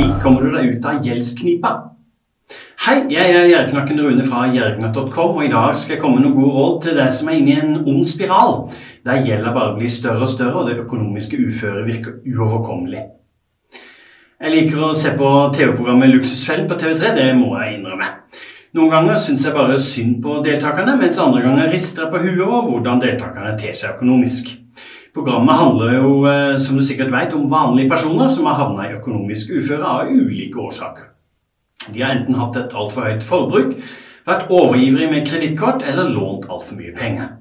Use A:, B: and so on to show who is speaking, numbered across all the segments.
A: Slik kommer du deg ut av gjeldsknipa. Hei, jeg er Gjerknakken Rune fra gjerknakk.com, og i dag skal jeg komme med noen gode råd til deg som er inne i en ond spiral, der gjelda bare blir større og større, og det økonomiske uføret virker uoverkommelig. Jeg liker å se på TV-programmet Luksusfellen på TV3, det må jeg innrømme. Noen ganger syns jeg bare synd på deltakerne, mens andre ganger rister jeg på huet over hvordan deltakerne ter seg økonomisk. Programmet handler jo, eh, som du sikkert vet, om vanlige personer som har havna i økonomisk uføre av ulike årsaker. De har enten hatt et altfor høyt forbruk, vært overivrige med kredittkort eller lånt altfor mye penger.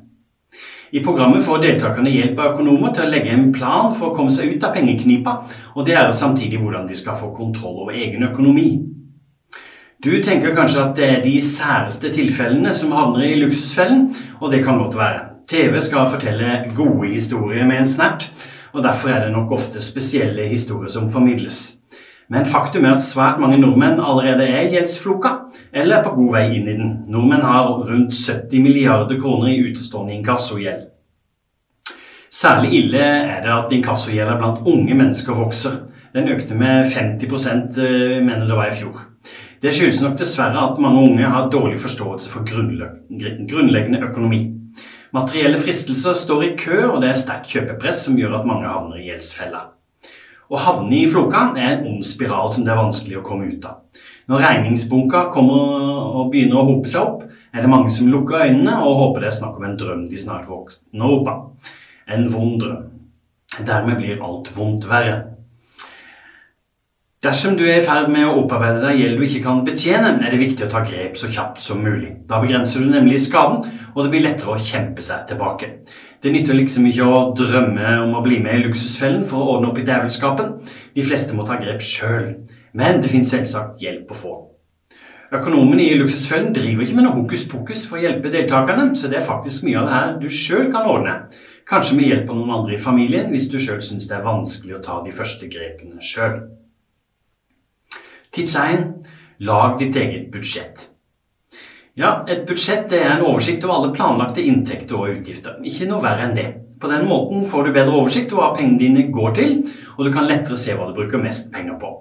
A: I programmet får deltakerne hjelp av økonomer til å legge en plan for å komme seg ut av pengeknipa, og det er samtidig hvordan de skal få kontroll over egen økonomi. Du tenker kanskje at det er de særeste tilfellene som havner i luksusfellen, og det kan godt være. TV skal fortelle gode historier med en snert, og derfor er det nok ofte spesielle historier som formidles. Men faktum er at svært mange nordmenn allerede er gjeldsfloka, eller er på god vei inn i den. Nordmenn har rundt 70 milliarder kroner i utestående inkassogjeld. Særlig ille er det at inkassogjelda blant unge mennesker vokser. Den økte med 50 eh, mener det var i fjor. Det skyldes nok dessverre at mange unge har dårlig forståelse for grunnleggende økonomi. Materielle fristelser står i kø, og det er sterkt kjøpepress som gjør at mange havner i gjeldsfella. Å havne i floka er en ond spiral som det er vanskelig å komme ut av. Når regningsbunka kommer og begynner å hope seg opp, er det mange som lukker øynene og håper det er snakk om en drøm de snart våkner opp av. En vond drøm. Dermed blir alt vondt verre. Dersom du er i ferd med å opparbeide deg gjeld du ikke kan betjene, er det viktig å ta grep så kjapt som mulig. Da begrenser du nemlig skaden, og det blir lettere å kjempe seg tilbake. Det nytter liksom ikke å drømme om å bli med i luksusfellen for å ordne opp i dævelskapen. De fleste må ta grep sjøl. Men det finnes selvsagt hjelp å få. Økonomen i Luksusfellen driver ikke med noe hokus pokus for å hjelpe deltakerne, så det er faktisk mye av det her du sjøl kan ordne. Kanskje med hjelp av noen andre i familien, hvis du sjøl syns det er vanskelig å ta de første grepene sjøl. Tips 1. Lag ditt eget budsjett. Ja, Et budsjett er en oversikt over alle planlagte inntekter og utgifter. Ikke noe verre enn det. På den måten får du bedre oversikt over hva pengene dine går til, og du kan lettere se hva du bruker mest penger på.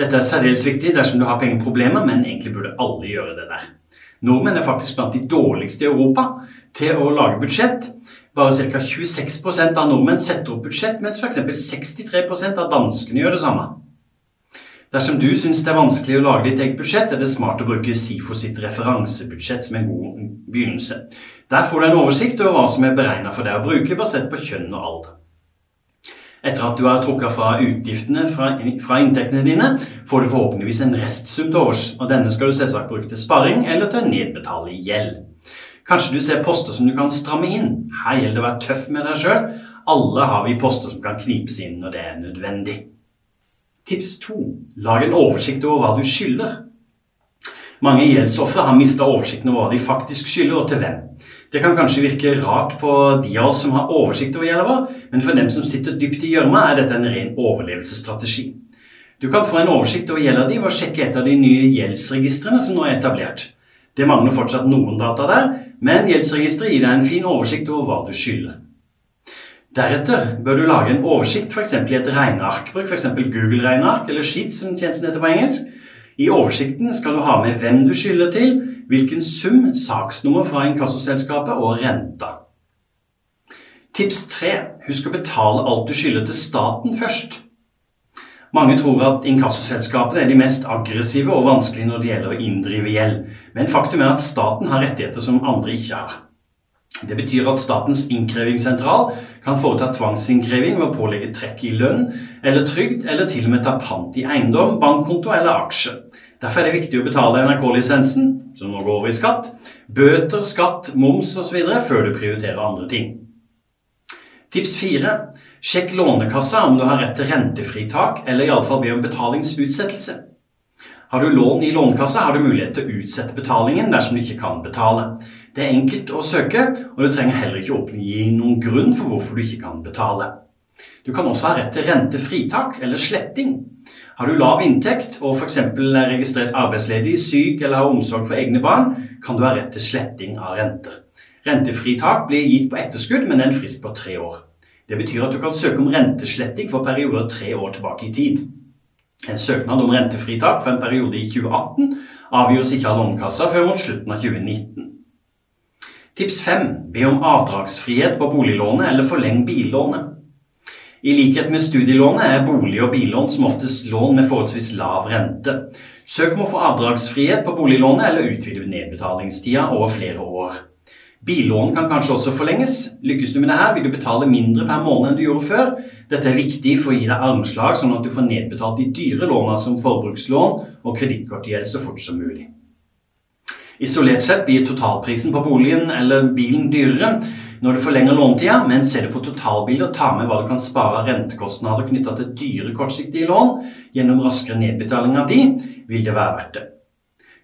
A: Dette er særdeles viktig dersom du har pengeproblemer, men egentlig burde alle gjøre det der. Nordmenn er faktisk blant de dårligste i Europa til å lage budsjett. Bare ca. 26 av nordmenn setter opp budsjett, mens f.eks. 63% av danskene gjør det samme. Dersom du syns det er vanskelig å lage ditt eget budsjett, er det smart å bruke SIFO sitt referansebudsjett som en god begynnelse. Der får du en oversikt over hva som er beregna for deg å bruke, basert på kjønn og alder. Etter at du har trukket fra utgiftene fra, fra, inntektene dine, får du forhåpentligvis en restsum til års, og denne skal du selvsagt bruke til sparing eller til å nedbetale gjeld. Kanskje du ser poster som du kan stramme inn. Her gjelder det å være tøff med deg sjøl. Alle har vi poster som kan knipes inn når det er nødvendig. Tips 2. Lag en oversikt over hva du skylder. Mange gjeldsofre har mista oversikten over hva de faktisk skylder, og til hvem. Det kan kanskje virke rart på de av oss som har oversikt over gjelda vår, men for dem som sitter dypt i gjørma, er dette en ren overlevelsesstrategi. Du kan få en oversikt over gjelda di ved å sjekke et av de nye gjeldsregistrene som nå er etablert. Det mangler fortsatt noen data der, men gjeldsregisteret gir deg en fin oversikt over hva du skylder. Deretter bør du lage en oversikt f.eks. i et regneark. Bruk f.eks. Google-regneark eller Sheet, som tjenesten heter på engelsk. I oversikten skal du ha med hvem du skylder til, hvilken sum, saksnummer fra inkassoselskapet og renta. Tips 3. Husk å betale alt du skylder til staten først. Mange tror at inkassoselskapene er de mest aggressive og vanskelige når det gjelder å inndrive gjeld, men faktum er at staten har rettigheter som andre ikke har. Det betyr at Statens innkrevingssentral kan foreta tvangsinnkreving ved å pålegge trekk i lønn eller trygd, eller til og med ta pant i eiendom, bankkonto eller aksje. Derfor er det viktig å betale NRK-lisensen, som nå går over i skatt, bøter, skatt, moms osv. før du prioriterer andre ting. Tips 4. Sjekk Lånekassa om du har rett til rentefritak, eller iallfall be om betalingsutsettelse. Har du lån i Lånekassa, har du mulighet til å utsette betalingen dersom du ikke kan betale. Det er enkelt å søke, og du trenger heller ikke oppgi noen grunn for hvorfor du ikke kan betale. Du kan også ha rett til rentefritak eller sletting. Har du lav inntekt og f.eks. er registrert arbeidsledig, syk eller har omsorg for egne barn, kan du ha rett til sletting av renter. Rentefritak blir gitt på etterskudd, men en frist på tre år. Det betyr at du kan søke om rentesletting for perioder tre år tilbake i tid. En søknad om rentefritak for en periode i 2018 avgjøres ikke av Lånekassa før mot slutten av 2019. Tips 5. Be om avdragsfrihet på boliglånet eller forleng billånet. I likhet med studielånet er bolig- og billån som oftest lån med forholdsvis lav rente. Søk om å få avdragsfrihet på boliglånet eller utvide nedbetalingstida over flere år. Billån kan kanskje også forlenges. Lykkes du med det her, vil du betale mindre per måned enn du gjorde før. Dette er viktig for å gi deg armslag, sånn at du får nedbetalt de dyre låna som forbrukslån og kredittkortgjeld så fort som mulig. Isolert sett blir totalprisen på boligen eller bilen dyrere når du forlenger lånetida, men ser du på totalbildet og tar med hva du kan spare av rentekostnader knytta til dyre kortsiktige lån gjennom raskere nedbetaling av de, vil det være verdt det.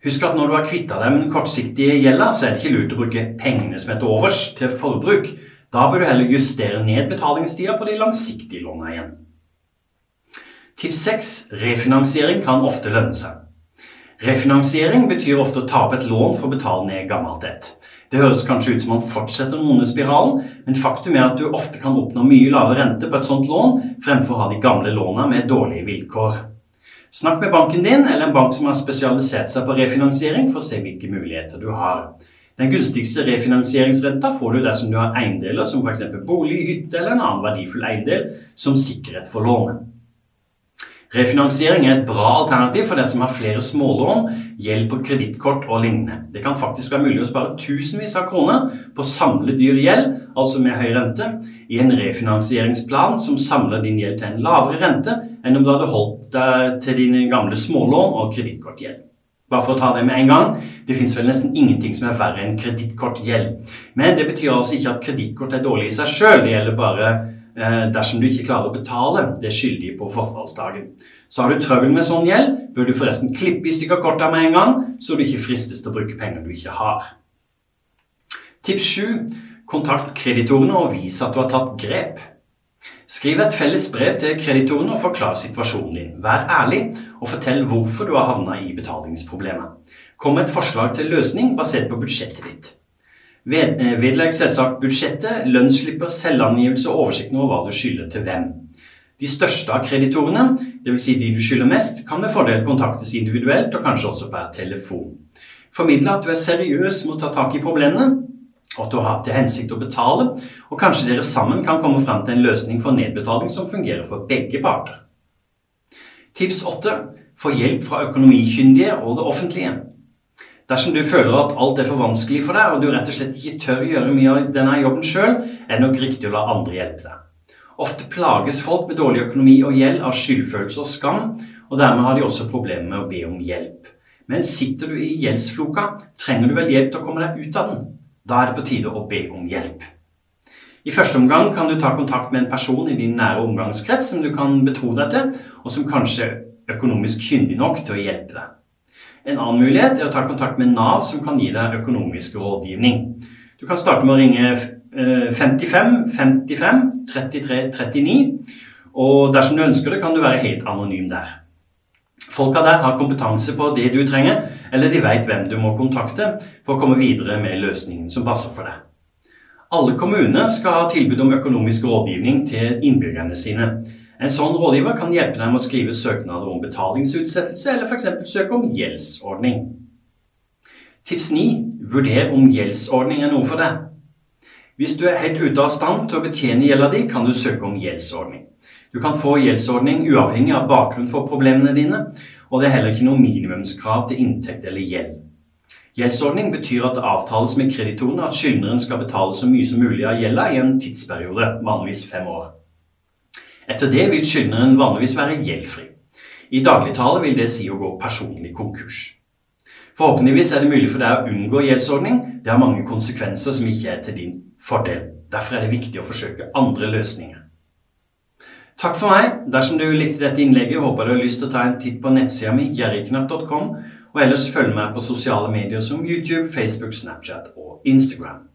A: Husk at når du har kvitta deg med den kortsiktige gjelda, så er det ikke lurt å bruke pengene som er overs, til forbruk. Da bør du heller justere ned betalingstida på de langsiktige låna igjen. Tips 6. Refinansiering kan ofte lønne seg. Refinansiering betyr ofte å ta opp et lån for å betale ned gammelt ett. Det høres kanskje ut som man fortsetter den onde spiralen, men faktum er at du ofte kan oppnå mye lavere rente på et sånt lån fremfor å ha de gamle låna med dårlige vilkår. Snakk med banken din eller en bank som har spesialisert seg på refinansiering, for å se hvilke muligheter du har. Den gunstigste refinansieringsrenta får du dersom du har eiendeler som f.eks. bolig, hytte eller en annen verdifull eiendel som sikkerhet for lånet. Refinansiering er et bra alternativ for den som har flere smålån, gjeld på kredittkort og lignende. Det kan faktisk være mulig å spare tusenvis av kroner på samlet dyr gjeld, altså med høy rente, i en refinansieringsplan som samler din gjeld til en lavere rente enn om du hadde holdt deg til dine gamle smålån og kredittkortgjeld. Bare for å ta det med en gang, det fins vel nesten ingenting som er verre enn kredittkortgjeld. Men det betyr altså ikke at kredittkort er dårlig i seg sjøl, det gjelder bare dersom du ikke klarer å betale det skyldige på forfallsdagen. Så har du trøbbel med sånn gjeld, bør du forresten klippe i stykker korta med en gang, så du ikke fristes til å bruke penger du ikke har. Tips 7. Kontakt kreditorene og vis at du har tatt grep. Skriv et felles brev til kreditorene og forklar situasjonen din. Vær ærlig og fortell hvorfor du har havna i betalingsproblemet. Kom med et forslag til løsning basert på budsjettet ditt. Eh, vedlegg selvsagt budsjettet, lønnsslipper, selvangivelse og oversikten over hva du skylder til hvem. De største av kreditorene, dvs. Si de du skylder mest, kan med fordel kontaktes individuelt og kanskje også per telefon. Formidle at du er seriøs med å ta tak i problemene, og at du har til hensikt å betale, og kanskje dere sammen kan komme frem til en løsning for nedbetaling som fungerer for begge parter. Tips 8. Få hjelp fra økonomikyndige og det offentlige. Dersom du føler at alt er for vanskelig for deg, og du rett og slett ikke tør gjøre mye av denne jobben sjøl, er det nok riktig å la andre hjelpe deg. Ofte plages folk med dårlig økonomi og gjeld av skyldfølelse og skam, og dermed har de også problemer med å be om hjelp. Men sitter du i gjeldsfloka, trenger du vel hjelp til å komme deg ut av den. Da er det på tide å be om hjelp. I første omgang kan du ta kontakt med en person i din nære omgangskrets som du kan betro deg til, og som kanskje er økonomisk kyndig nok til å hjelpe deg. En annen mulighet er å ta kontakt med Nav, som kan gi deg økonomisk rådgivning. Du kan starte med å ringe 55 55 33 39, og dersom du ønsker det, kan du være helt anonym der. Folka der har kompetanse på det du trenger, eller de veit hvem du må kontakte for å komme videre med løsningen som passer for deg. Alle kommuner skal ha tilbud om økonomisk rådgivning til innbyggerne sine. En sånn rådgiver kan hjelpe deg med å skrive søknader om betalingsutsettelse, eller f.eks. søke om gjeldsordning. Tips 9. Vurder om gjeldsordning er noe for deg. Hvis du er helt ute av stand til å betjene gjelda di, kan du søke om gjeldsordning. Du kan få gjeldsordning uavhengig av bakgrunn for problemene dine, og det er heller ikke noe minimumskrav til inntekt eller gjeld. Gjeldsordning betyr at det avtales med kreditorene at skyldneren skal betale så mye som mulig av gjelda i en tidsperiode, vanligvis fem år. Etter det vil skyldneren vanligvis være gjeldfri. I dagligtale vil det si å gå personlig konkurs. Forhåpentligvis er det mulig for deg å unngå gjeldsordning. Det har mange konsekvenser som ikke er til din fordel. Derfor er det viktig å forsøke andre løsninger. Takk for meg. Dersom du likte dette innlegget, håper du har lyst til å ta en titt på nettsida mi, gjerrigknapp.com, og ellers følg meg på sosiale medier som YouTube, Facebook, Snapchat og Instagram.